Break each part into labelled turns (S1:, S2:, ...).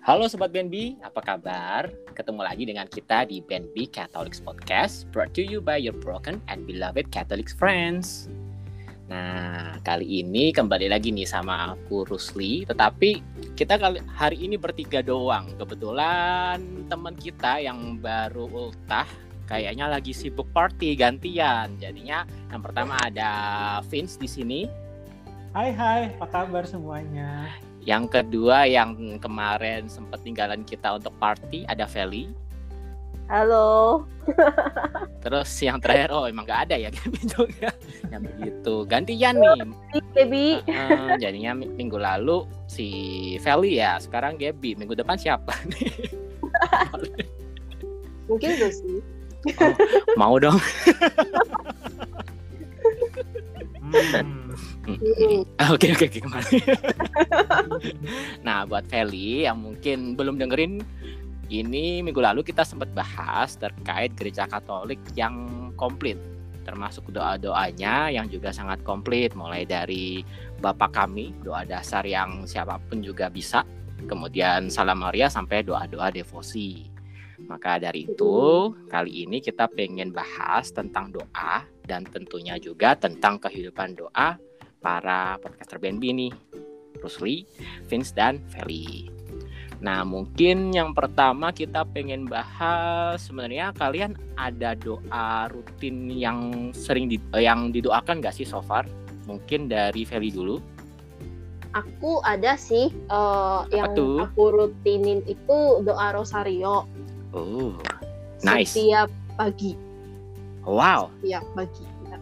S1: Halo Sobat BNB, apa kabar? Ketemu lagi dengan kita di BNB Catholics Podcast Brought to you by your broken and beloved Catholics friends. Nah, kali ini kembali lagi nih sama aku Rusli. Tetapi kita kali hari ini bertiga doang. Kebetulan teman kita yang baru ultah Kayaknya lagi sibuk party gantian. Jadinya yang pertama ada Vince di sini.
S2: Hai hai, apa kabar semuanya?
S1: Yang kedua yang kemarin sempat tinggalan kita untuk party ada Feli.
S3: Halo.
S1: Terus yang terakhir oh emang gak ada ya juga. Yang begitu. Gantian nih.
S3: Gaby.
S1: Uh, jadinya minggu lalu si Feli ya, sekarang Gaby. Minggu depan siapa nih?
S3: Mungkin gue sih.
S1: Oh, mau dong.
S2: Hmm.
S1: Oke oke oke kembali. nah buat Feli yang mungkin belum dengerin ini minggu lalu kita sempat bahas terkait gereja Katolik yang komplit. Termasuk doa-doanya yang juga sangat komplit mulai dari Bapak kami doa dasar yang siapa pun juga bisa. Kemudian salam Maria sampai doa-doa devosi. Maka dari itu kali ini kita pengen bahas tentang doa dan tentunya juga tentang kehidupan doa para podcaster BNB nih, Rusli, Vince, dan Feli. Nah, mungkin yang pertama kita pengen bahas sebenarnya kalian ada doa rutin yang sering di, eh, yang didoakan gak sih so far? Mungkin dari Feli dulu.
S3: Aku ada sih uh, yang
S1: tuh?
S3: aku rutinin itu doa rosario.
S1: Oh, nice.
S3: Setiap pagi.
S1: Wow.
S3: Setiap pagi. Ya.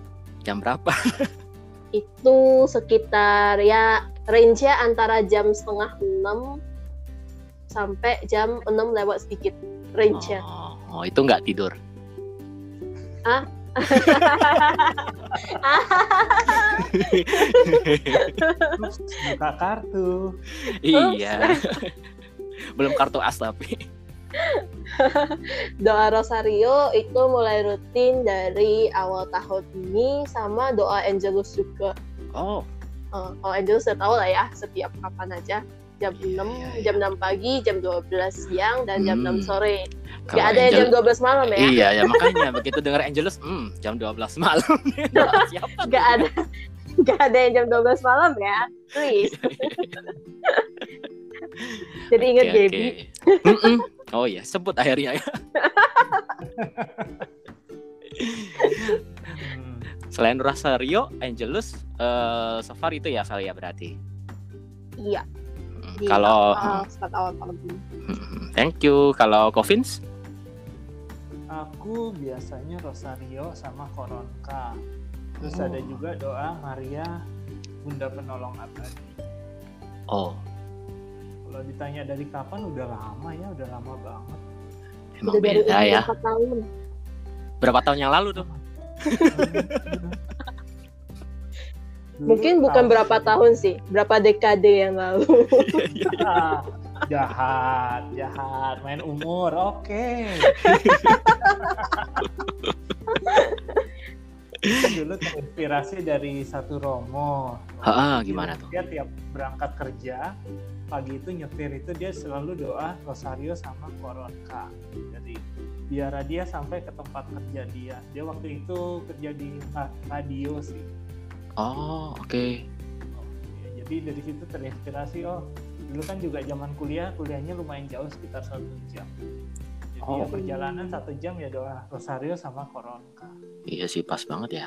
S1: Jam berapa?
S3: itu sekitar ya range nya antara jam setengah enam sampai jam enam lewat sedikit range nya.
S1: Oh, oh itu nggak tidur?
S3: Ah?
S2: Buka kartu.
S1: iya. Belum kartu as tapi.
S3: doa rosario itu mulai rutin dari awal tahun ini sama doa angelus juga.
S1: Oh.
S3: Uh, kalau angelus udah tahu lah ya setiap kapan aja jam
S1: Iya,
S3: 6,
S1: iya, iya.
S3: jam 6 pagi, jam 12 siang dan jam
S1: Hmm.
S3: 6 sore.
S1: Kalau
S3: Gak ada yang
S1: Angel-
S3: jam 12 malam ya.
S1: Iya, ya makanya begitu dengar Angelus, hmm, jam 12 malam. Siapa?
S3: Gak ada gak ada yang jam 12 malam ya. Please. Jadi ingat
S1: Oke,
S3: Gaby.
S1: oke. Mm-mm. Oh iya, sebut akhirnya ya.
S2: Hmm.
S1: Selain Rosario, Angelus, eh so far itu ya Val ya berarti.
S3: Iya.
S1: Mm,
S3: di
S1: Kalau
S3: awal, start awal tahun ini.
S1: mm, thank you. Kalau Covins,
S2: Aku biasanya Rosario sama Koronka. Terus
S1: Oh.
S2: ada juga doa Maria Bunda Penolong Abadi.
S1: oh
S2: Kalau ditanya dari kapan udah lama ya, udah lama banget.
S1: emang
S3: Udah
S1: beda ya.
S3: 4 tahun.
S1: Berapa tahun yang lalu tuh?
S3: Mungkin bukan
S2: tahun-
S3: berapa tahun sih, berapa dekade yang lalu.
S2: Ah, jahat, jahat, main umur. Oke. Dulu terinspirasi dari satu Romo.
S1: Ah, gimana tuh?
S2: Dia tiap berangkat kerja pagi itu nyetir itu dia selalu doa Rosario sama Koronka. Jadi biar dia sampai ke tempat kerja dia. Dia waktu itu kerja di ra- radio sih.
S1: Oh, oke.
S2: Ya, jadi dari situ terinspirasi oh dulu kan juga zaman kuliah kuliahnya lumayan jauh sekitar satu jam. Jadi ya
S1: Oh.
S2: perjalanan satu jam ya doa Rosario sama Koronka.
S1: Iya sih pas banget ya.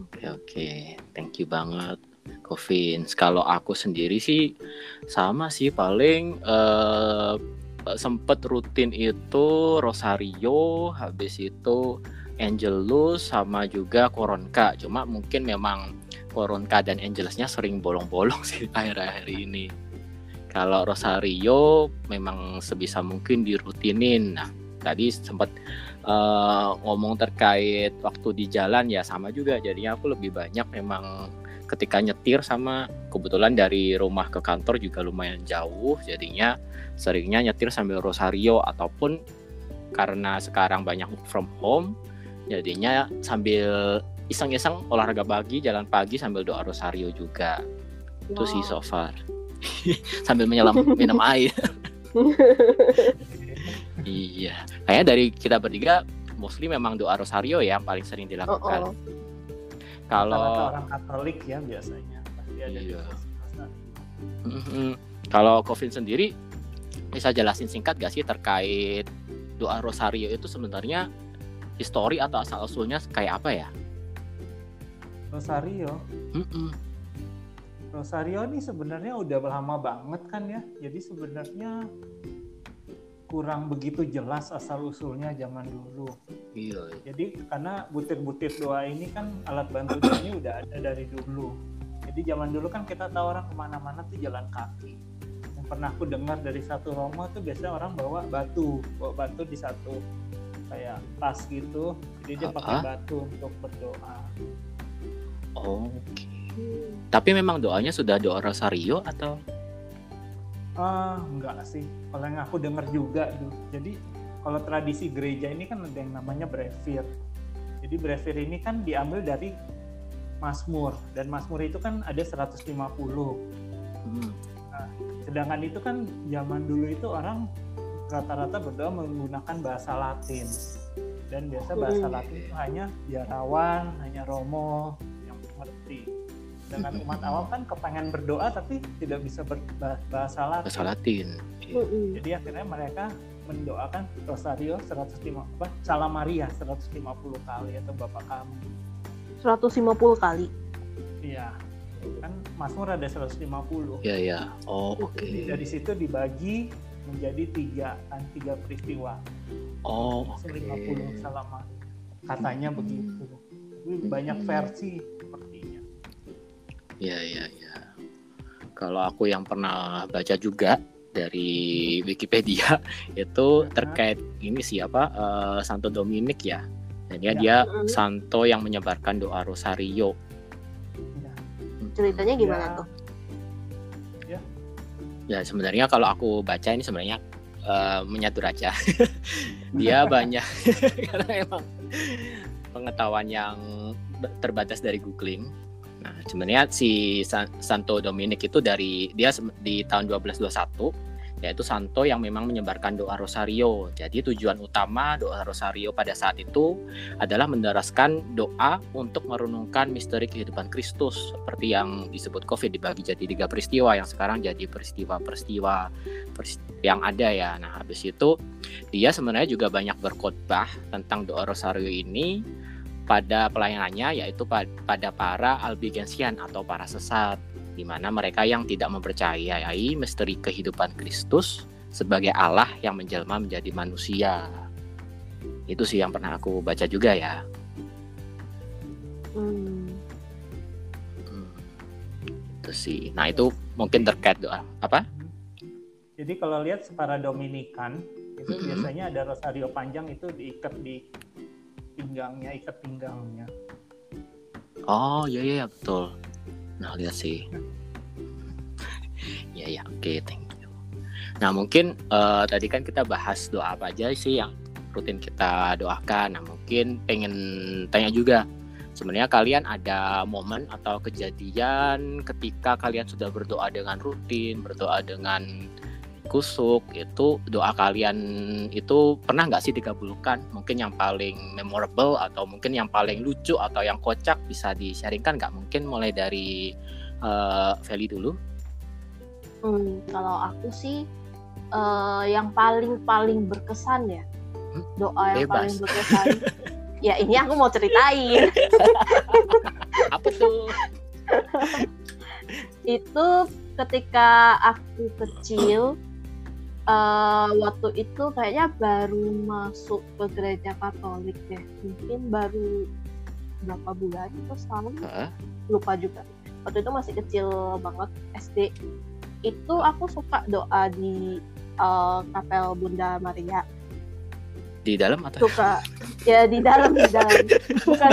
S1: Oke, oke. Thank you banget, Covins. Kalau aku sendiri sih sama sih paling eh, sempet rutin itu Rosario, habis itu Angelus sama juga Koronka. Cuma mungkin memang Koronka dan Angelusnya sering bolong-bolong sih akhir-akhir ini. Kalau Rosario memang sebisa mungkin dirutinin. Nah, tadi sempat eh, ngomong terkait waktu di jalan ya sama juga. Jadinya aku lebih banyak memang ketika nyetir sama kebetulan dari rumah ke kantor juga lumayan jauh. Jadinya seringnya nyetir sambil rosario ataupun karena sekarang banyak work from home jadinya sambil iseng-iseng olahraga pagi jalan pagi sambil doa rosario juga. Itu sih so far sambil menyelam minum air. iya, kayaknya dari kita bertiga mostly memang doa rosario ya yang paling sering dilakukan.
S3: Oh, oh.
S1: Kalau
S2: orang Katolik ya biasanya pasti ada di
S1: Iya. Mhm. kalau Kevin sendiri bisa jelasin singkat gak sih terkait doa rosario itu sebenarnya histori atau asal usulnya kayak apa ya?
S2: Rosario,
S1: Mm-mm.
S2: Rosario ini sebenarnya udah lama banget kan ya. Jadi sebenarnya kurang begitu jelas asal usulnya zaman dulu.
S1: Iya.
S2: Jadi karena butir-butir doa ini kan alat bantu ini udah ada dari dulu. Jadi zaman dulu kan kita tahu orang ke mana-mana tuh jalan kaki. Yang pernah aku dengar dari satu Romo tuh biasanya orang bawa batu, bawa batu di satu kayak tas gitu. Jadi dia pakai batu untuk berdoa.
S1: Oke.
S3: Hmm.
S1: Tapi memang doanya sudah doa rosario atau?
S2: Ah, enggak sih. Kalau yang aku dengar juga tuh. Jadi kalau tradisi gereja ini kan ada yang namanya brevir. Jadi brevir ini kan diambil dari Mazmur dan Mazmur itu kan ada 150.
S1: Hmm.
S2: Sedangkan itu kan zaman dulu itu orang rata-rata berdoa menggunakan bahasa Latin. Dan biasa bahasa
S3: Hmm.
S2: Latin itu hanya biarawan, hanya romo. Sedangkan umat awam kan kepengen berdoa tapi tidak bisa berbahasa Latin.
S1: Bahasa Latin.
S3: Mm-mm.
S2: Jadi akhirnya mereka mendoakan Rosario 150 apa Salam Maria 150 kali atau Bapak kami.
S3: 150 kali.
S2: Iya. Kan Mazmur ada 150.
S1: Iya ya. Oh oke.
S2: Jadi dari situ dibagi menjadi tiga kan tiga peristiwa.
S1: Oh oke.
S2: 150 Salam Maria. Katanya begitu. Tapi banyak versi.
S1: Iya iya iya. Kalau aku yang pernah baca juga dari Wikipedia itu terkait ini siapa eh, Santo Dominic ya. Dan dia,
S2: Ya.
S1: dia
S3: Mm.
S1: santo yang menyebarkan doa rosario.
S2: Ya.
S3: Ceritanya gimana
S2: Ya.
S3: tuh?
S1: Ya sebenarnya kalau aku baca ini sebenarnya eh, menyatur aja. dia banyak karena emang pengetahuan yang terbatas dari googling. Nah sebenarnya si San- Santo Dominic itu dari dia di tahun 1221 yaitu santo yang memang menyebarkan doa rosario. Jadi tujuan utama doa rosario pada saat itu adalah mendaraskan doa untuk merenungkan misteri kehidupan Kristus seperti yang disebut COVID dibagi jadi tiga peristiwa yang sekarang jadi peristiwa-peristiwa yang ada ya. Nah, habis itu dia sebenarnya juga banyak berkhotbah tentang doa rosario ini pada pelayanannya yaitu pa- pada para albigensian atau para sesat di mana mereka yang tidak mempercayai misteri kehidupan Kristus sebagai Allah yang menjelma menjadi manusia. Itu sih yang pernah aku baca juga ya.
S3: Hmm.
S1: Hmm. Itu sih. Nah, itu mungkin terkait doa apa?
S2: Jadi kalau lihat para Dominikan itu
S1: Mhm.
S2: biasanya ada rosario panjang itu diikat di pinggangnya, ikat pinggangnya.
S1: Oh, iya iya betul. Nah, lihat sih. Iya ya, oke, thank you. Nah, mungkin eh, tadi kan kita bahas doa apa aja sih yang rutin kita doakan. Nah, mungkin pengen tanya juga. Sebenarnya kalian ada momen atau kejadian ketika kalian sudah berdoa dengan rutin, berdoa dengan kusuk, itu doa kalian itu pernah nggak sih dikabulkan? Mungkin yang paling memorable atau mungkin yang paling lucu atau yang kocak bisa di-sharingkan nggak? Mungkin mulai dari eh, Feli dulu.
S3: Hmm, kalau aku sih eh, yang paling paling berkesan ya
S1: Hmm,
S3: doa yang
S1: bebas.
S3: paling berkesan. ya ini aku mau ceritain.
S1: Apa tuh?
S3: itu ketika aku kecil eh, waktu itu kayaknya baru masuk ke gereja Katolik deh. Mungkin baru berapa bulan atau setahun
S1: Hah?
S3: lupa juga. Waktu itu masih kecil banget SD itu aku suka doa di eh, kapel Bunda Maria.
S1: Di dalam atau?
S3: Suka. Ya di dalam di dalam. Bukan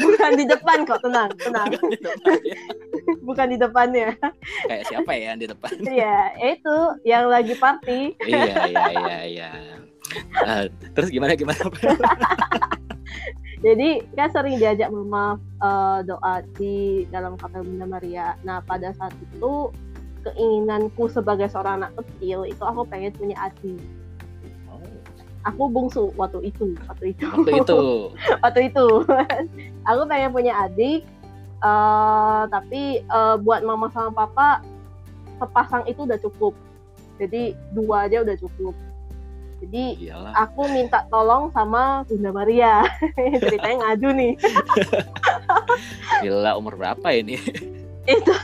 S3: bukan di depan kok tenang tenang.
S1: Di depan ya?
S3: Bukan di depannya
S1: Kayak siapa ya yang di depan?
S3: ya itu yang lagi party
S1: iya iya iya iya. Eh, terus gimana gimana?
S3: jadi kan sering diajak mama eh, doa di dalam kapel Bunda Maria nah pada saat itu keinginanku sebagai seorang anak kecil itu aku pengen punya adik
S1: Oh,
S3: aku bungsu waktu itu waktu itu
S1: waktu itu.
S3: waktu itu aku pengen punya adik eh, tapi eh, buat mama sama papa sepasang itu udah cukup. Jadi dua aja udah cukup. Jadi
S1: Iyalah.
S3: aku minta tolong sama Bunda Maria. Ceritanya ngadu nih.
S1: Gila umur berapa ini?
S3: itu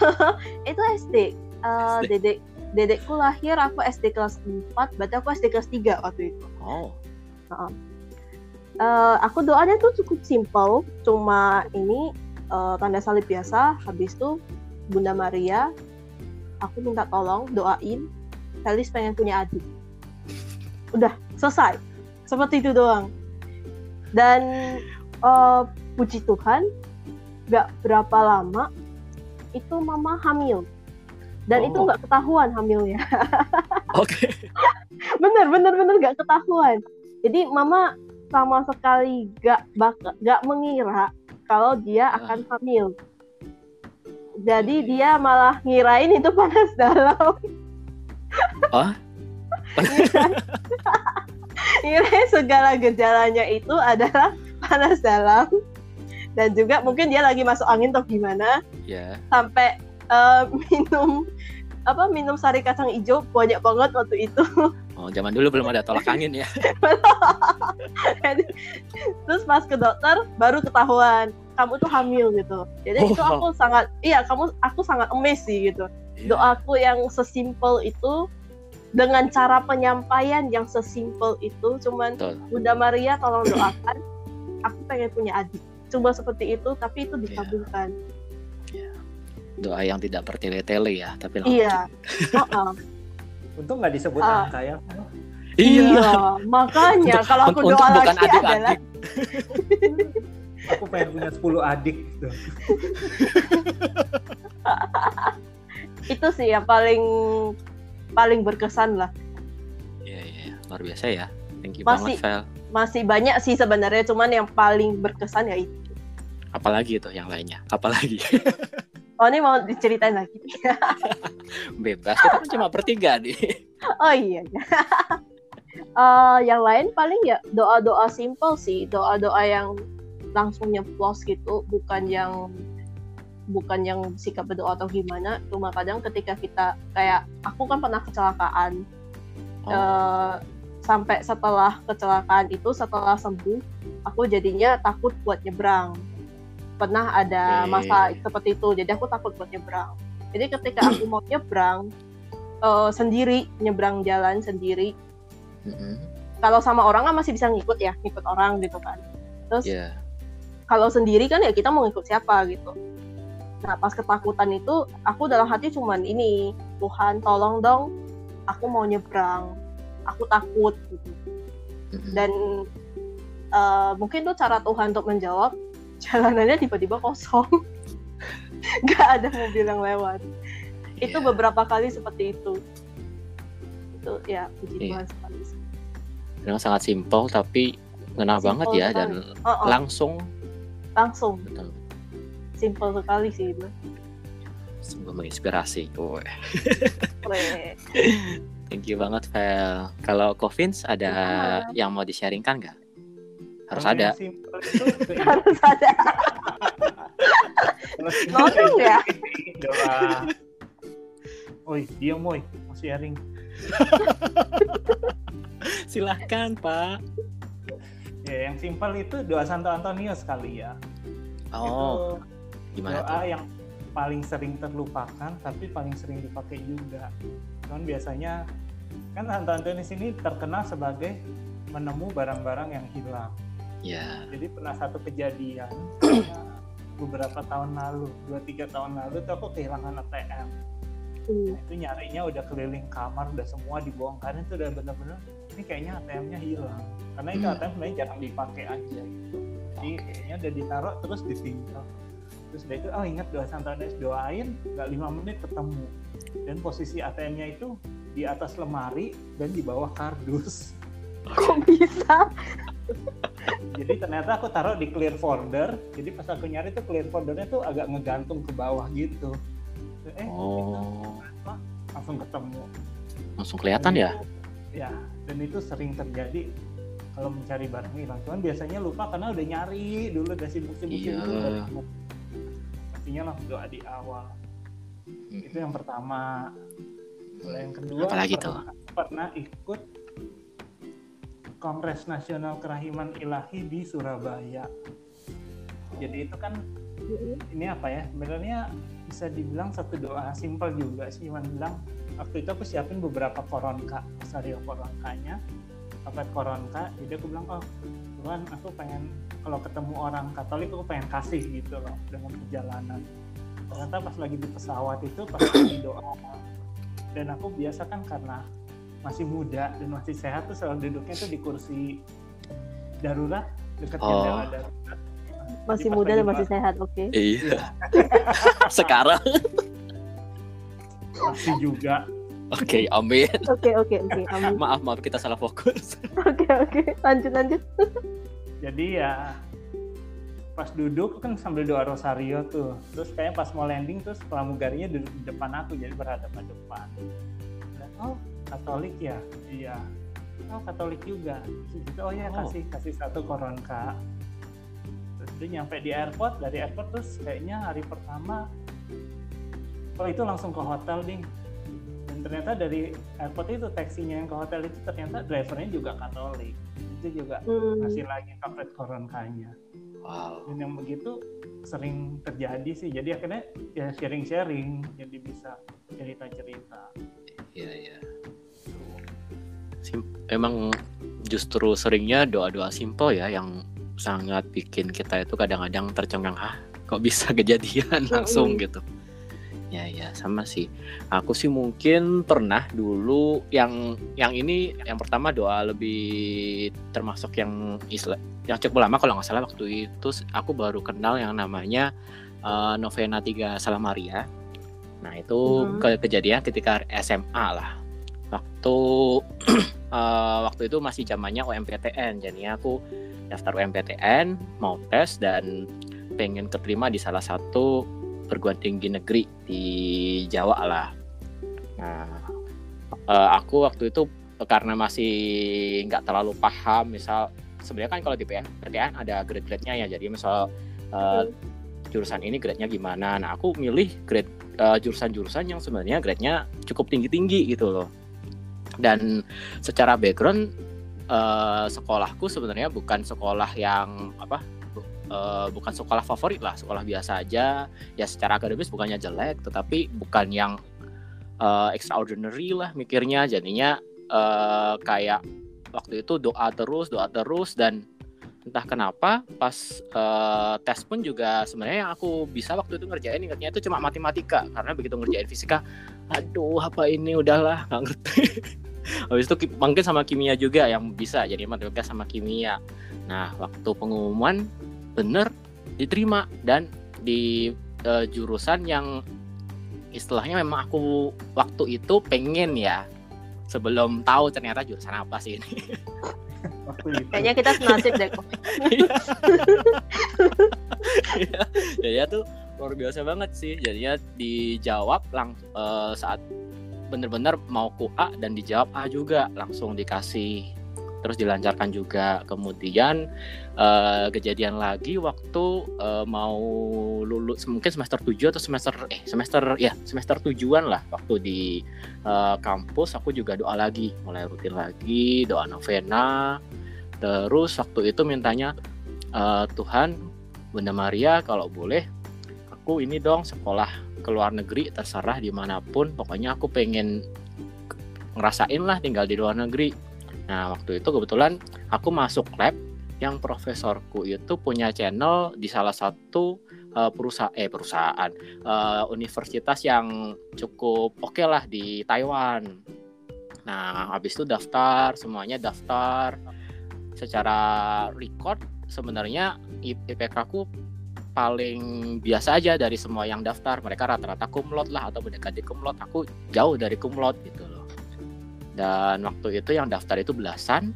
S3: itu SD Eh,
S1: SD.
S3: dedek dedekku lahir aku SD kelas 4 berarti aku SD kelas 3 waktu itu.
S1: Oh,
S3: Eh, aku doanya tuh cukup simple cuma ini eh, tanda salib biasa. Habis itu Bunda Maria aku minta tolong doain Felis pengen punya adik. Udah selesai. Seperti itu doang. Dan eh, puji Tuhan gak berapa lama itu mama hamil. Dan itu
S1: Oh.
S3: nggak ketahuan hamilnya.
S1: Oke.
S3: bener bener bener gak ketahuan. Jadi mama sama sekali gak bak gak mengira kalau dia
S1: Ah.
S3: akan hamil jadi dia malah ngirain itu panas dalam
S1: Oh?
S3: ngirain segala gejalanya itu adalah panas dalam dan juga mungkin dia lagi masuk angin atau gimana
S1: Ya.
S3: sampai eh, minum apa minum sari kacang hijau banyak banget waktu itu
S1: Oh, zaman dulu belum ada tolak angin ya.
S3: terus pas ke dokter baru ketahuan kamu tuh hamil gitu jadi itu
S1: Oh.
S3: aku sangat iya kamu aku sangat amazed sih gitu
S1: Iya.
S3: doaku yang sesimpel itu dengan cara penyampaian yang sesimpel itu cuman
S1: Betul.
S3: Bunda Maria tolong doakan aku pengen punya adik cuma seperti itu tapi
S1: Iya.
S3: itu dikabulkan
S1: Doa yang tidak bertele-tele ya, tapi
S3: iya Oh, oh.
S2: Untung nggak disebut
S3: Ah.
S2: angka ya.
S1: Iya.
S3: makanya
S1: Untuk-
S3: kalau aku
S1: untuk
S3: doa
S1: bukan
S3: lagi adalah.
S2: Aku pengen punya 10 adik gitu.
S3: itu sih yang paling paling berkesan lah
S1: Iya, iya, luar biasa ya. Thank you
S3: Masih-
S1: banget, Vel.
S3: masih banyak sih sebenarnya cuman yang paling berkesan ya itu
S1: Apalagi tuh yang lainnya? Apalagi?
S3: oh ini mau diceritain lagi
S1: Bebas, kita kan cuma bertiga nih.
S3: oh iya iya. Eh, yang lain paling ya doa-doa simple sih doa-doa yang langsung nyeplos gitu bukan yang bukan yang sikap berdoa atau gimana. Cuma kadang ketika kita kayak aku kan pernah kecelakaan.
S1: Oh,
S3: Eh, sampai setelah kecelakaan itu setelah sembuh aku jadinya takut buat nyebrang. Pernah ada masa seperti itu jadi aku takut buat nyebrang. Jadi ketika aku mau nyebrang eh, sendiri nyebrang jalan sendiri.
S1: Mm-mm.
S3: kalau sama orang kan masih bisa ngikut ya ngikut orang gitu kan. Terus
S1: Iya.
S3: Kalau sendiri kan ya kita mau ngikut siapa gitu nah pas ketakutan itu aku dalam hati cuman ini Tuhan tolong dong aku mau nyebrang aku takut gitu dan eh, mungkin tuh cara Tuhan untuk menjawab jalanannya tiba-tiba kosong nggak ada mobil yang lewat itu
S1: Iya.
S3: beberapa kali seperti itu itu ya puji
S1: Iya.
S3: Tuhan sekali.
S1: Memang sangat simpel tapi ngena banget ya
S3: sekali.
S1: dan
S3: Oh, oh,
S1: langsung
S3: langsung
S1: betul
S3: simple sekali sih itu
S1: sungguh menginspirasi.
S3: Keren.
S1: Thank you banget, Vel. Kalau Covins ada
S3: Sama.
S1: yang mau di-sharingkan nggak? Harus ada.
S3: harus ada Nodong ya?
S2: Oi, dia moy, mau sharing.
S1: Silahkan, Pak.
S2: Ya, yang simpel itu doa Santo Antonius kali ya.
S1: Oh,
S2: itu
S1: gimana
S2: doa
S1: tuh?
S2: yang paling sering terlupakan tapi paling sering dipakai juga. Cuman biasanya kan Santo Antonius ini terkenal sebagai menemu barang-barang yang hilang.
S1: Ya.
S2: Jadi pernah satu kejadian beberapa tahun lalu, dua tiga tahun lalu tuh aku kehilangan ATM.
S3: Hmm.
S2: Nah, itu nyarinya udah keliling kamar, udah semua dibongkar itu udah bener-bener ini kayaknya ATM-nya hilang. Karena itu
S1: Hmm.
S2: ATM sebenarnya jarang dipakai aja gitu. Jadi kayaknya udah ditaruh terus ditinggal. Terus dia itu oh ingat doa Santo Antonius doain nggak lima menit ketemu. Dan posisi ATM-nya itu di atas lemari dan di bawah kardus.
S3: kok bisa
S2: Jadi ternyata aku taruh di clear folder. Jadi pas aku nyari tuh clear foldernya tuh agak ngegantung ke bawah gitu. Eh,
S1: Oh.
S2: langsung ketemu
S1: langsung kelihatan ya
S2: ya dan itu sering terjadi kalau mencari barang hilang. Cuman biasanya lupa karena udah nyari dulu udah sibuk-sibuk
S1: Iya.
S2: dulu. Pastinya langsung doa di awal. Itu yang pertama. Kalau yang kedua
S1: Apalagi tuh?
S2: pernah, pernah ikut Kongres Nasional Kerahiman Ilahi di Surabaya. Jadi itu kan ini apa ya? Sebenarnya bisa dibilang satu doa simpel juga sih. Cuman bilang waktu itu aku siapin beberapa koronka rosario koronkanya paket koronka. Jadi aku bilang oh Tuhan aku pengen kalau ketemu orang Katolik aku pengen kasih gitu loh dengan perjalanan. Ternyata pas lagi di pesawat itu pas lagi doa dan aku biasa kan karena masih muda dan masih sehat tuh selalu duduknya tuh di kursi darurat dekat
S1: Oh.
S2: jendela darurat
S3: Masih muda dan masih sehat, oke.
S1: iya sekarang
S2: masih juga
S1: oke amin
S3: Oke, oke, oke. Amin.
S1: maaf maaf kita salah fokus
S3: Oke, oke. Lanjut, lanjut.
S2: jadi ya pas duduk kan sambil doa rosario tuh terus kayaknya pas mau landing terus pramugarinya duduk di depan aku jadi berhadapan depan Dan, oh katolik ya iya oh katolik juga Terus oh ya
S1: Oh.
S2: kasih kasih satu koronka terus dia nyampe di airport dari airport terus kayaknya hari pertama oh itu langsung ke hotel ding dan ternyata dari airport itu taksinya yang ke hotel itu ternyata drivernya juga katolik. Itu juga
S3: Hmm.
S2: ngasih lagi karet koronkanya.
S1: Wow.
S2: Dan yang begitu sering terjadi sih. Jadi akhirnya ya sharing sharing jadi bisa cerita cerita
S1: iya iya. Sim- emang justru seringnya doa-doa simple ya yang sangat bikin kita itu kadang-kadang tercengang ah kok bisa kejadian langsung? Gitu. Ya ya sama sih. Aku sih mungkin pernah dulu yang yang ini yang pertama doa lebih termasuk yang Islam yang cukup lama kalau nggak salah waktu itu aku baru kenal yang namanya eh, novena tiga Salam Maria nah itu
S3: Mhm.
S1: ke- kejadian ketika SMA lah. Waktu eh, waktu itu masih zamannya UMPTN jadi aku daftar UMPTN mau tes dan pengen keterima di salah satu perguruan tinggi negeri di Jawa lah. Nah eh, aku waktu itu karena masih nggak terlalu paham misal sebenarnya kan kalau di PTN ada grade-grade-nya ya jadi misal eh, jurusan ini grade-nya gimana. Nah aku milih grade eh, jurusan-jurusan yang sebenarnya grade-nya cukup tinggi-tinggi gitu loh. Dan secara background eh, sekolahku sebenarnya bukan sekolah yang apa eh, bukan sekolah favorit lah sekolah biasa aja. Ya secara akademis bukannya jelek tetapi bukan yang eh, extraordinary lah mikirnya. Jadinya eh, kayak waktu itu doa terus doa terus dan entah kenapa pas eh, tes pun juga sebenarnya yang aku bisa waktu itu ngerjain ingatnya itu cuma matematika. Karena begitu ngerjain fisika aduh apa ini? Udahlah nggak ngerti habis itu ki- mungkin sama kimia juga yang bisa jadi matematika sama kimia. Nah waktu pengumuman bener diterima. Dan di eh, jurusan yang istilahnya memang aku waktu itu pengen ya. Sebelum tahu ternyata jurusan apa sih ini.
S2: Waktu itu.
S3: Kayaknya kita senasib deh kok.
S1: Iya, jadinya tuh luar biasa banget sih. Jadinya dijawab lang eh, saat bener-bener mau ku A dan dijawab A juga langsung dikasih. Terus dilancarkan juga. Kemudian eh, kejadian lagi waktu eh, mau lulus mungkin semester 7 atau semester eh semester ya semester tujuan lah. Waktu di eh, kampus aku juga doa lagi. Mulai rutin lagi doa novena. Terus waktu itu mintanya eh, Tuhan Bunda Maria kalau boleh aku ini dong sekolah ke luar negeri terserah di mana pun pokoknya aku pengen ngerasain lah tinggal di luar negeri. Nah waktu itu kebetulan aku masuk lab yang profesorku itu punya channel di salah satu eh, perusahaan eh perusahaan eh, universitas yang cukup oke lah di Taiwan. Nah habis itu daftar semuanya daftar. Secara record sebenarnya IPK ku paling biasa aja dari semua yang daftar. Mereka rata-rata kumlot lah atau mendekati kumlot. Aku jauh dari kumlot gitu loh. Dan waktu itu yang daftar itu belasan.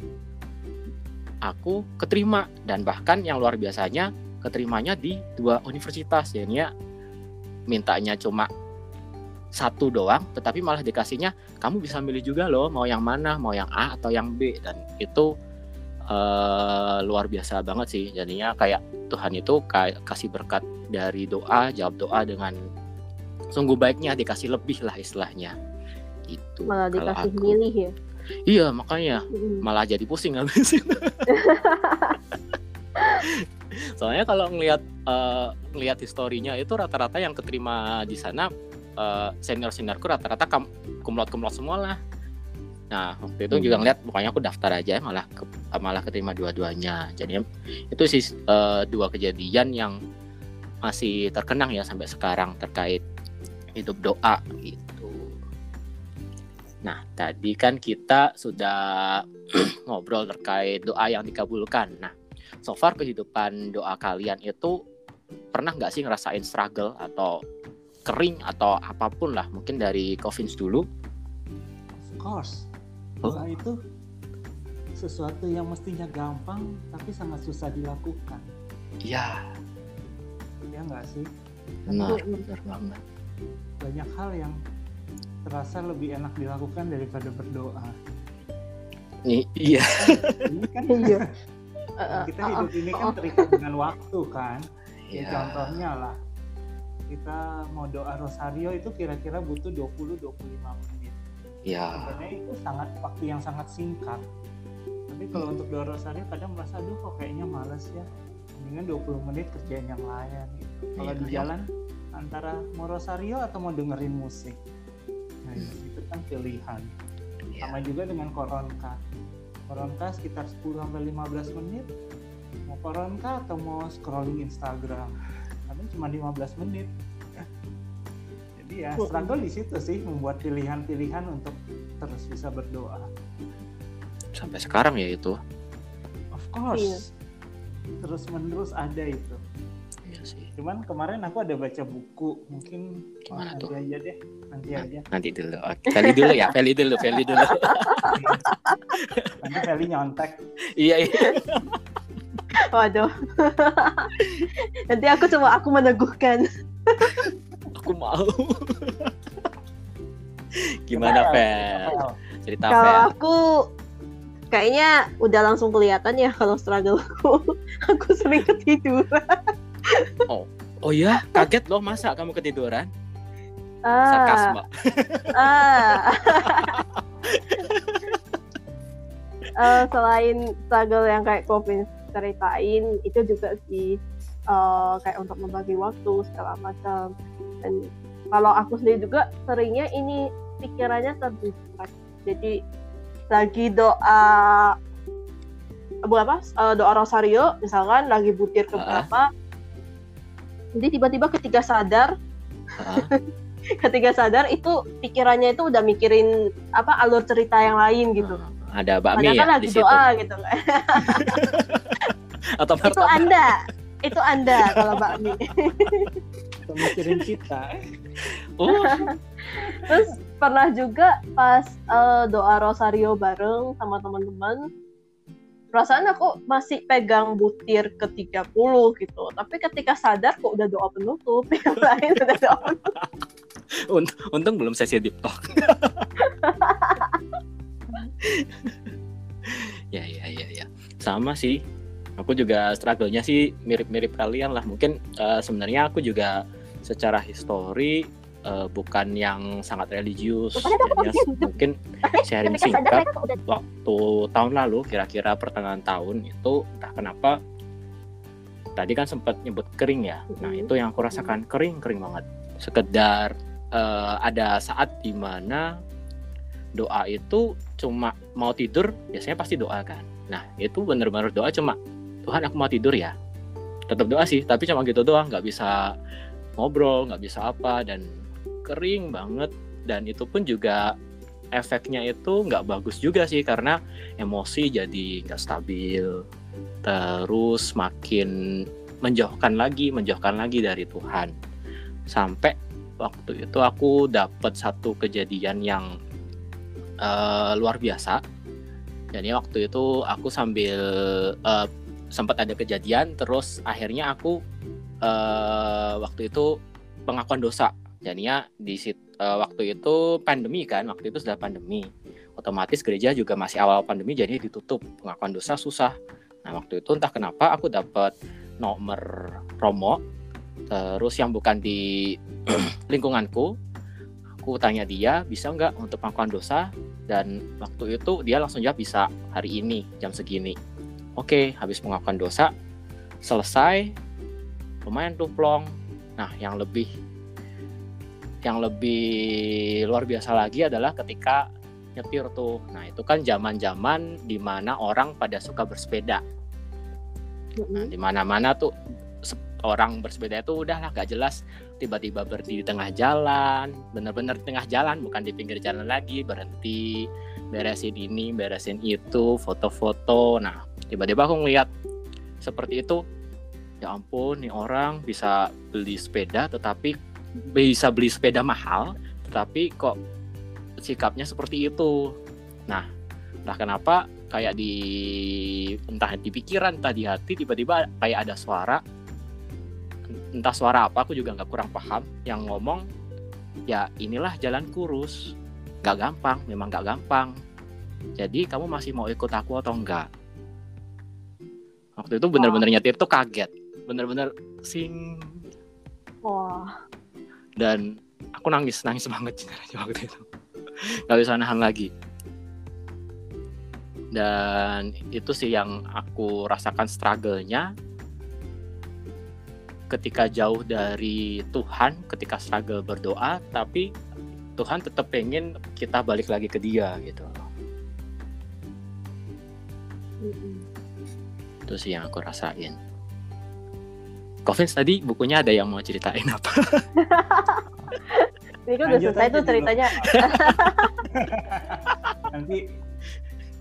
S1: Aku keterima. Dan bahkan yang luar biasanya keterimanya di dua universitas. Jadinya mintanya cuma satu doang tetapi malah dikasihnya kamu bisa milih juga loh mau yang mana mau yang A atau yang B. Dan itu uh, luar biasa banget sih. Jadinya kayak Tuhan itu kayak kasih berkat dari doa jawab doa dengan sungguh baiknya dikasih lebih lah istilahnya. Itu
S3: malah dikasih aku. milih ya?
S1: Iya makanya. Mm. malah jadi pusing habisin soalnya kalau ngelihat uh, ngelihat historinya itu rata-rata yang keterima di sana uh, senior seniorku rata-rata kumlot kumlot semua lah nah waktu itu juga ngeliat pokoknya aku daftar aja malah ke, malah keterima dua-duanya. Jadi itu sih uh, dua kejadian yang masih terkenang ya sampai sekarang terkait hidup doa gitu. Nah tadi kan kita sudah ngobrol terkait doa yang dikabulkan. Nah so far kehidupan doa kalian itu pernah nggak sih ngerasain struggle atau kering atau apa pun lah mungkin dari Covins dulu?
S2: Of course oh. itu sesuatu yang mestinya gampang tapi sangat susah dilakukan.
S1: Iya.
S2: Iya nggak sih?
S1: Benar benar banget.
S2: banyak hal yang terasa lebih enak dilakukan daripada berdoa.
S1: I iya.
S2: Ini kan iya. kita hidup ini kan terikat dengan waktu kan? Ya, contohnya lah kita mau doa rosario itu kira-kira butuh 20-25 menit.
S1: Ya.
S2: Sebenarnya itu sangat waktu yang sangat singkat. Tapi kalau untuk doa rosario kadang merasa aduh kok kayaknya males ya. Mendingan 20 menit kerjaan yang lain gitu. Kalau ya, di jalan ya. antara mau rosario atau mau dengerin musik. Nah, hmm. itu kan pilihan. Ya. Sama juga dengan koronka. Koronka sekitar 10 sampai 15 menit. Mau koronka atau mau scrolling Instagram kadang cuma 15 menit jadi ya struggle di situ sih membuat pilihan-pilihan untuk terus bisa berdoa.
S1: Sampai sekarang ya itu.
S2: Of course. Iya. terus menerus ada itu. Iya sih. Cuman kemarin aku ada baca buku mungkin
S1: Gimana
S2: oh, nanti tuh? aja deh nanti nah, aja.
S1: nanti dulu. Oke Feli dulu ya Feli dulu Feli dulu.
S2: Nanti Feli nyontek.
S1: Iya iya.
S3: Waduh. Nanti aku coba aku meneguhkan.
S1: aku mau. Gimana, Fel? Cerita
S3: Kalau aku kayaknya udah langsung kelihatan ya kalau struggle aku. aku sering ketiduran.
S1: oh. Oh ya, kaget loh masa kamu ketiduran? Ah. Sarkasme.
S3: Ah. uh, selain struggle yang kayak covid ceritain itu juga sih uh, kayak untuk membagi waktu segala macam dan kalau aku sendiri juga seringnya ini pikirannya terdistract. Jadi lagi doa apa uh, doa rosario misalkan lagi butir ke berapa uh. jadi tiba-tiba ketika sadar uh. ketika sadar itu pikirannya itu udah mikirin apa alur cerita yang lain gitu. Uh
S1: ada bakmi Padahal ya
S3: lagi di doa situ. gitu
S1: atau
S3: itu anda itu anda kalau bakmi
S2: mikirin kita.
S3: Oh. terus pernah juga pas uh, doa rosario bareng sama teman-teman perasaan aku masih pegang butir ke 30 gitu. Tapi ketika sadar kok udah doa penutup yang lain udah doa penutup.
S1: Untung belum sesi deep talk. Ya ya ya ya. Sama sih aku juga struggle-nya sih mirip-mirip kalian lah. Mungkin uh, sebenarnya aku juga secara histori uh, bukan yang sangat religius. Ya, mungkin sharing singkat waktu tahun lalu kira-kira pertengahan tahun itu entah kenapa tadi kan sempat nyebut kering ya. Nah itu yang aku rasakan kering kering banget. Sekedar uh, ada saat di mana doa itu cuma mau tidur biasanya pasti doa kan. Nah itu bener-bener doa cuma Tuhan aku mau tidur ya. Tetap doa sih tapi cuma gitu doang nggak bisa ngobrol nggak bisa apa dan kering banget. Dan itu pun juga efeknya itu nggak bagus juga sih karena emosi jadi nggak stabil. Terus makin menjauhkan lagi menjauhkan lagi dari Tuhan. Sampai waktu itu aku dapat satu kejadian yang uh, luar biasa. Jadi waktu itu aku sambil uh, sempat ada kejadian, terus akhirnya aku uh, waktu itu pengakuan dosa. Jadinya di sit, uh, waktu itu pandemi kan waktu itu sudah pandemi. Otomatis gereja juga masih awal pandemi jadi ditutup. Pengakuan dosa susah. Nah waktu itu entah kenapa aku dapat nomor promo. Terus yang bukan di lingkunganku aku tanya dia bisa nggak untuk pengakuan dosa? Dan waktu itu dia langsung jawab bisa hari ini jam segini oke habis pengakuan dosa selesai lumayan tuh plong nah yang lebih yang lebih luar biasa lagi adalah ketika nyetir tuh. Nah itu kan zaman-zaman di mana orang pada suka bersepeda. Nah, di mana-mana tuh orang bersepeda itu udahlah gak jelas tiba-tiba berdiri di tengah jalan, bener-bener di tengah jalan bukan di pinggir jalan lagi berhenti beresin ini, beresin itu, foto-foto. Nah tiba-tiba aku ngeliat seperti itu, ya ampun nih orang bisa beli sepeda tetapi bisa beli sepeda mahal tetapi kok sikapnya seperti itu? Nah entah kenapa kayak di entah di pikiran entah di hati tiba-tiba kayak ada suara entah suara apa aku juga nggak kurang paham yang ngomong ya inilah jalan kurus. Nggak gampang memang nggak gampang. Jadi kamu masih mau ikut aku atau enggak waktu itu bener-bener nyetir tuh kaget. Bener-bener sing.
S3: Wah.
S1: Dan aku nangis nangis banget waktu itu. Nggak bisa nahan lagi. Dan itu sih yang aku rasakan struggle-nya. Ketika jauh dari Tuhan ketika struggle berdoa tapi Tuhan tetap pengen kita balik lagi ke dia gitu itu sih yang aku rasain Kovins tadi bukunya ada yang mau ceritain apa?
S3: Ini kan udah selesai tuh ceritanya.
S2: nanti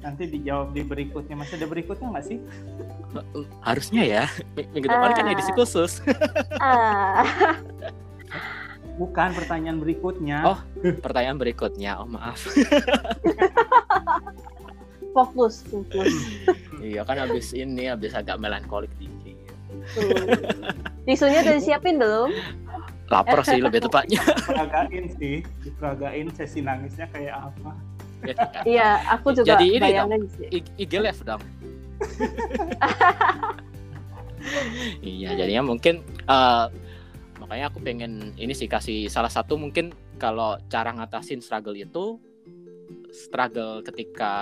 S2: nanti dijawab di berikutnya. Masih ada berikutnya nggak sih?
S1: Harusnya ya. Minggu depan uh, kan edisi khusus.
S3: uh.
S2: Bukan pertanyaan berikutnya.
S1: Oh, pertanyaan berikutnya. Oh, maaf.
S3: fokus, fokus.
S1: iya kan habis ini habis agak melankolik di
S3: Tisunya udah disiapin belum?
S1: Lapar sih lebih tepatnya.
S2: Diperagain sih, diperagain sesi nangisnya kayak apa.
S3: iya, aku juga
S1: Jadi ini dong, IG live dong. iya, jadinya mungkin uh, makanya aku pengen ini sih kasih salah satu mungkin kalau cara ngatasin struggle itu struggle ketika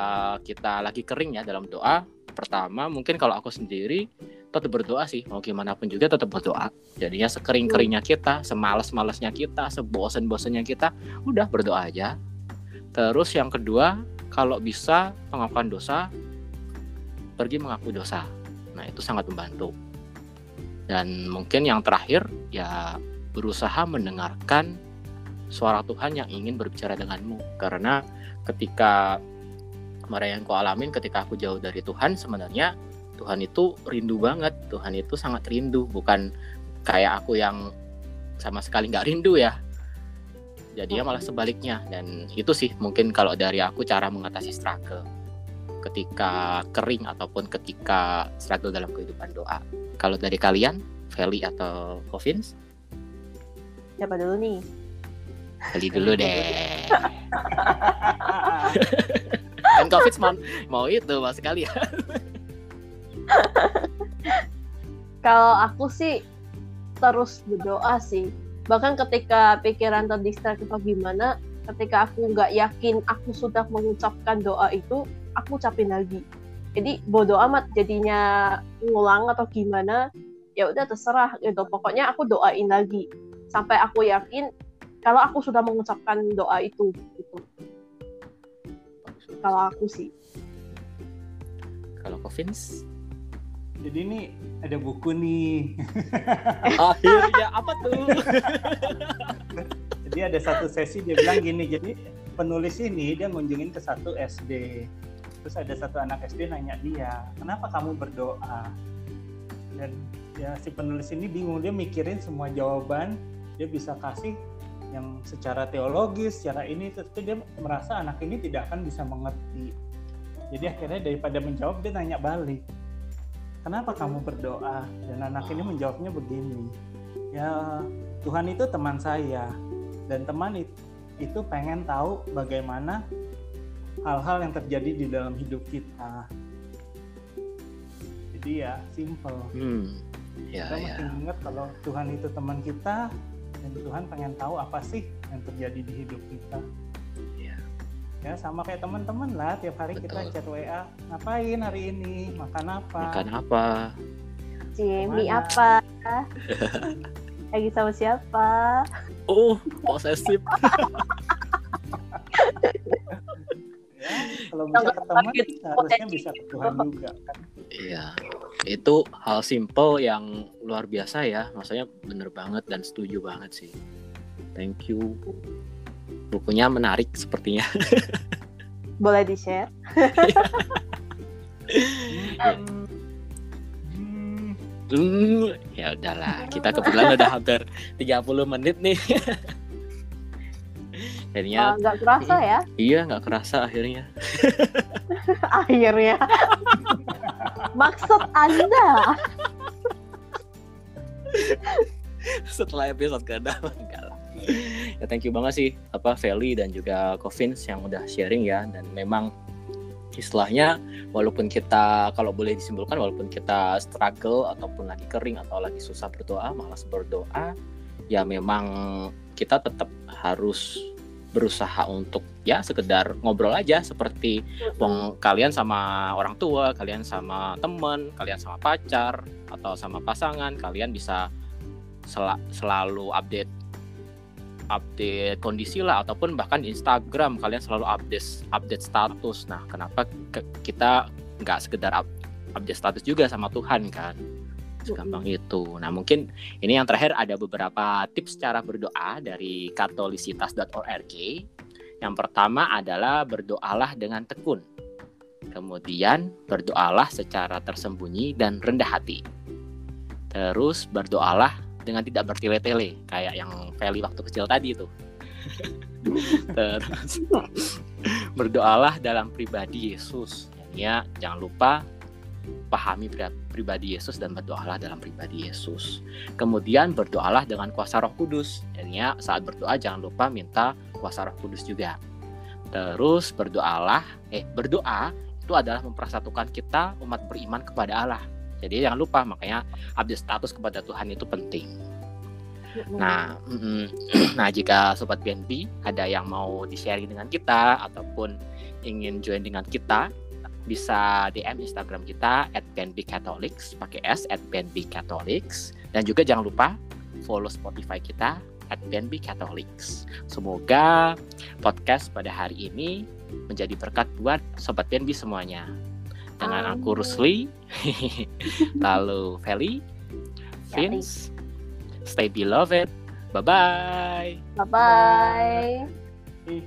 S1: kita lagi kering ya dalam doa pertama mungkin kalau aku sendiri tetap berdoa sih. Mau gimana pun juga tetap berdoa. Jadinya sekering keringnya kita semales malesnya kita sebosen bosennya kita udah berdoa aja. Terus yang kedua kalau bisa pengakuan dosa pergi mengaku dosa. Nah itu sangat membantu. Dan mungkin yang terakhir ya berusaha mendengarkan suara Tuhan yang ingin berbicara denganmu. Karena ketika kemarin yang kau alamin ketika aku jauh dari Tuhan sebenarnya Tuhan itu rindu banget. Tuhan itu sangat rindu bukan kayak aku yang sama sekali nggak rindu ya. Jadinya malah sebaliknya dan itu sih mungkin kalau dari aku cara mengatasi struggle. Ketika kering ataupun ketika struggle dalam kehidupan doa. Kalau dari kalian Feli atau Kovins
S3: siapa dulu nih?
S1: Feli dulu deh kan Kovins mau, mau itu mas sekali ya
S3: Kalau aku sih terus berdoa sih. Bahkan ketika pikiran terdistrak atau gimana, ketika aku nggak yakin aku sudah mengucapkan doa itu, aku ucapin lagi. Jadi bodoh amat jadinya ngulang atau gimana, ya udah terserah gitu. Pokoknya aku doain lagi sampai aku yakin kalau aku sudah mengucapkan doa itu gitu. Kalau aku sih.
S1: Kalau Kovins?
S2: jadi ini ada buku nih.
S1: Akhirnya apa tuh?
S2: jadi ada satu sesi dia bilang gini, jadi penulis ini dia ngunjungin ke satu SD. Terus ada satu anak SD nanya dia, kenapa kamu berdoa? Dan ya si penulis ini bingung, dia mikirin semua jawaban, dia bisa kasih yang secara teologis, secara ini, tapi dia merasa anak ini tidak akan bisa mengerti. Jadi akhirnya daripada menjawab dia nanya balik kenapa kamu berdoa dan anak ini menjawabnya begini ya Tuhan itu teman saya dan teman itu, itu pengen tahu bagaimana hal-hal yang terjadi di dalam hidup kita jadi ya simple
S1: Hmm. Ya,
S2: kita
S1: ya.
S2: mesti ingat kalau Tuhan itu teman kita dan Tuhan pengen tahu apa sih yang terjadi di hidup kita
S1: Iya.
S2: ya sama kayak teman-teman lah tiap hari kita
S1: Betul.
S2: chat WA ngapain hari ini makan apa
S1: Makan apa?
S3: Jamie
S2: Ke mana?
S3: apa? Lagi sama siapa?
S1: Oh, posesif.
S2: ya kalau bisa teman harusnya bisa ke Tuhan juga kan
S1: Iya. Itu hal simple yang luar biasa ya. Maksudnya bener banget dan setuju banget sih. Thank you. Bukunya menarik sepertinya.
S3: Boleh di-share?
S2: Hmm. Hmm.
S1: Hmm, ya udahlah. Kita kebetulan udah hampir 30 menit nih. Jadinya
S3: Eh, Nggak kerasa ya
S1: iya nggak kerasa akhirnya.
S3: akhirnya. Maksud Anda?
S1: setelah episode ke enggak lah ya thank you banget sih apa Feli dan juga Covins yang udah sharing ya dan memang istilahnya walaupun kita kalau boleh disimpulkan walaupun kita struggle ataupun lagi kering atau lagi susah berdoa malas berdoa ya memang kita tetap harus berusaha untuk ya sekedar ngobrol aja seperti wong kalian sama orang tua, kalian sama temen, kalian sama pacar atau sama pasangan, kalian bisa sel- selalu update update kondisi lah ataupun bahkan di Instagram kalian selalu update update status. Nah, kenapa ke- kita nggak sekedar up- update status juga sama Tuhan kan? Segampang itu. Nah, mungkin ini yang terakhir ada beberapa tips cara berdoa dari katolisitas.org. Yang pertama adalah berdoalah dengan tekun. Kemudian berdoalah secara tersembunyi dan rendah hati. Terus berdoalah dengan tidak bertele-tele kayak yang Feli waktu kecil tadi itu. Terus berdoalah dalam pribadi Yesus. Ya, jangan lupa pahami pri- pribadi Yesus dan berdoalah dalam pribadi Yesus. Kemudian berdoalah dengan kuasa Roh Kudus. Jadinya saat berdoa jangan lupa minta kuasa Roh Kudus juga. Terus berdoalah, eh berdoa itu adalah mempersatukan kita umat beriman kepada Allah. Jadi jangan lupa makanya update status kepada Tuhan itu penting. Nah, mm, nah jika sobat BNB ada yang mau di-sharing dengan kita ataupun ingin join dengan kita, bisa DM Instagram kita at Catholics pakai S at Catholics dan juga jangan lupa follow Spotify kita at Catholics. Semoga podcast pada hari ini menjadi berkat buat sobat BNB semuanya. Dengan aku. Rusli, lalu Feli, Vince, stay beloved. Bye bye.
S3: Bye bye.
S2: Ih,